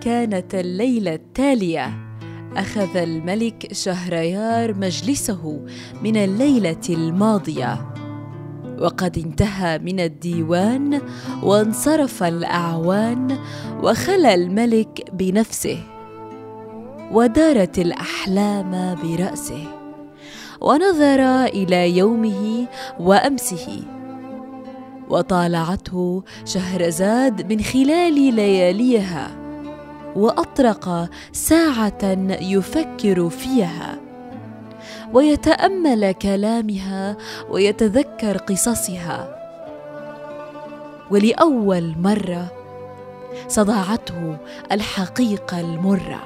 كانت الليلة التالية. أخذ الملك شهريار مجلسه من الليلة الماضية. وقد انتهى من الديوان وانصرف الأعوان وخلى الملك بنفسه. ودارت الأحلام برأسه. ونظر إلى يومه وأمسه. وطالعته شهرزاد من خلال لياليها. وأطرق ساعة يفكر فيها ويتأمل كلامها ويتذكر قصصها. ولأول مرة صدعته الحقيقة المرة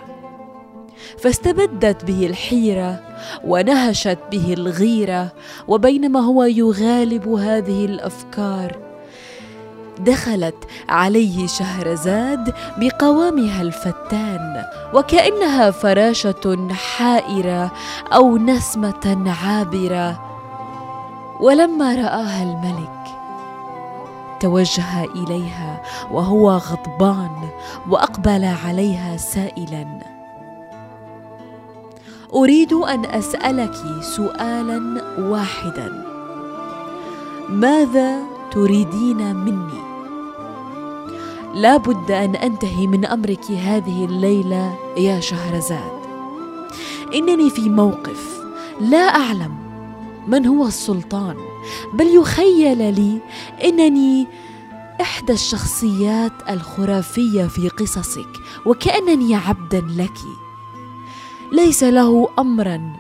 فاستبدت به الحيرة ونهشت به الغيرة وبينما هو يغالب هذه الأفكار دخلت عليه شهرزاد بقوامها الفتان وكأنها فراشة حائرة أو نسمة عابرة. ولما رآها الملك توجه إليها وهو غضبان وأقبل عليها سائلا. أريد أن أسألك سؤالا واحدا. ماذا تريدين مني؟ لا بد أن أنتهي من أمرك هذه الليلة يا شهرزاد. إنني في موقف لا أعلم من هو السلطان بل يخيل لي إنني إحدى الشخصيات الخرافية في قصصك وكأنني عبدا لك. ليس له امرا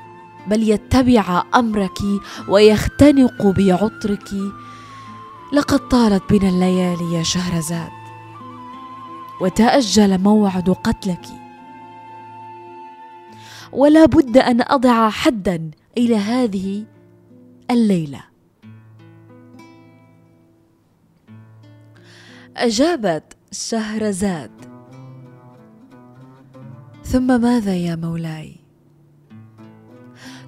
بل يتبع أمرك ويختنق بعطرك. لقد طالت بنا الليالي يا شهرزاد. وتأجل موعد قتلك. ولا بد أن أضع حدا إلى هذه الليلة. أجابت شهرزاد. ثم ماذا يا مولاي؟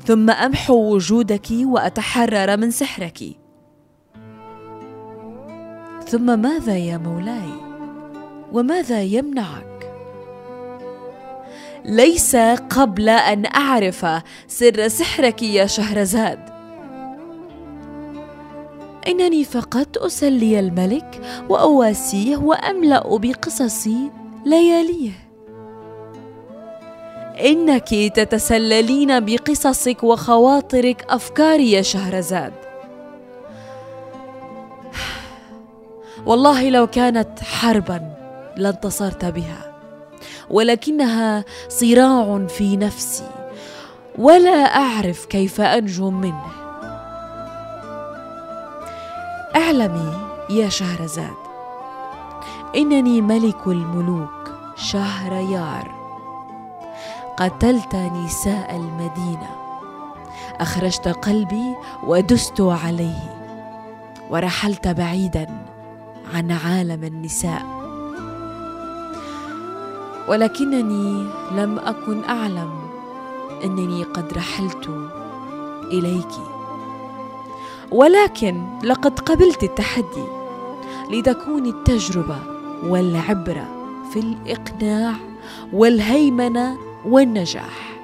ثم أمحو وجودك وأتحرر من سحرك. ثم ماذا يا مولاي؟ وماذا يمنعك؟ ليس قبل أن أعرف سر سحرك يا شهرزاد. إنني فقط أسلي الملك وأواسيه وأملأ بقصصي لياليه. إنك تتسللين بقصصك وخواطرك أفكاري يا شهرزاد. والله لو كانت حربا لانتصرت بها ولكنها صراع في نفسي ولا أعرف كيف أنجو منه. اعلمي يا شهرزاد إنني ملك الملوك شهريار. قتلت نساء المدينة أخرجت قلبي ودست عليه ورحلت بعيدا عن عالم النساء. ولكنني لم أكن أعلم إنني قد رحلت إليك. ولكن لقد قبلت التحدي لتكون التجربة والعبره في الإقناع والهيمنة والنجاح.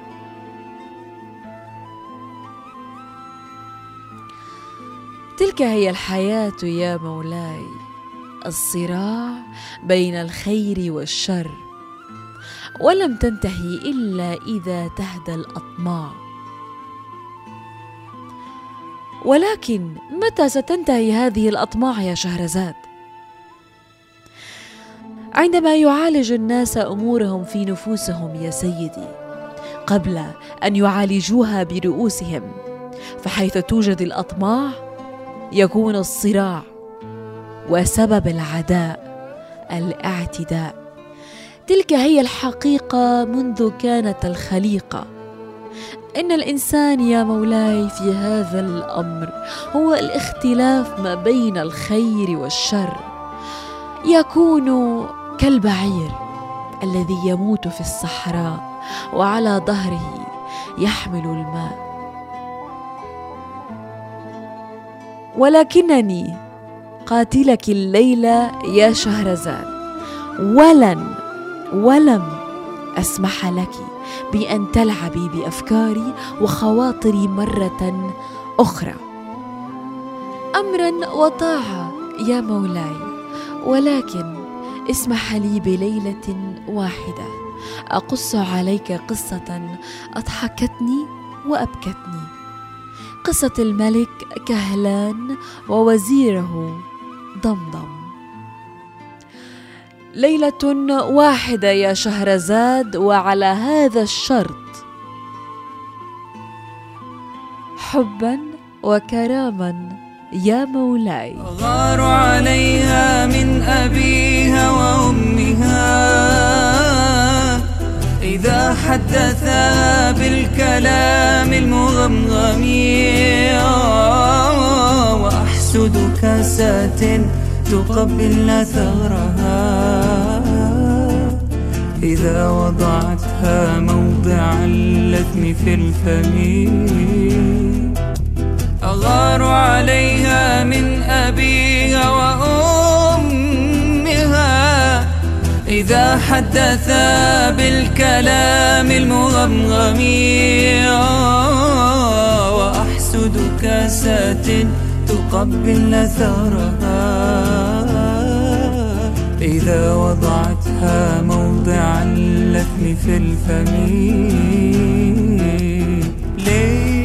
تلك هي الحياة يا مولاي. الصراع بين الخير والشر. ولم تنتهي إلا إذا تهدى الأطماع. ولكن متى ستنتهي هذه الأطماع يا شهرزاد؟ عندما يعالج الناس أمورهم في نفوسهم يا سيدي قبل أن يعالجوها برؤوسهم فحيث توجد الأطماع يكون الصراع وسبب العداء الاعتداء. تلك هي الحقيقة منذ كانت الخليقة. إن الإنسان يا مولاي في هذا الأمر هو الاختلاف ما بين الخير والشر. يكون كالبعير الذي يموت في الصحراء وعلى ظهره يحمل الماء. ولكنني قاتلك الليلة يا شهرزاد. ولن ولم أسمح لك بأن تلعبي بأفكاري وخواطري مرة أخرى. امرا وطاعه يا مولاي ولكن اسمح لي بليلة واحدة. أقص عليك قصة أضحكتني وأبكتني. قصة الملك كهلان ووزيره ضمضم. ليلة واحدة يا شهرزاد وعلى هذا الشرط. حبا وكراما يا مولاي. غار عليها من أبيها وأمها. إذا حدثا بالكلام المغمغم. وأحسد كاسات تقبل ثغرها. إذا وضعتها موضع اللثم في الفم أغار عليها من أبيها وأمها. إذا حدثا بالكلام المغمغم وأحسد كاسات تقبل ثرها إذا وضعتها موضع اللثم في الفم ليه؟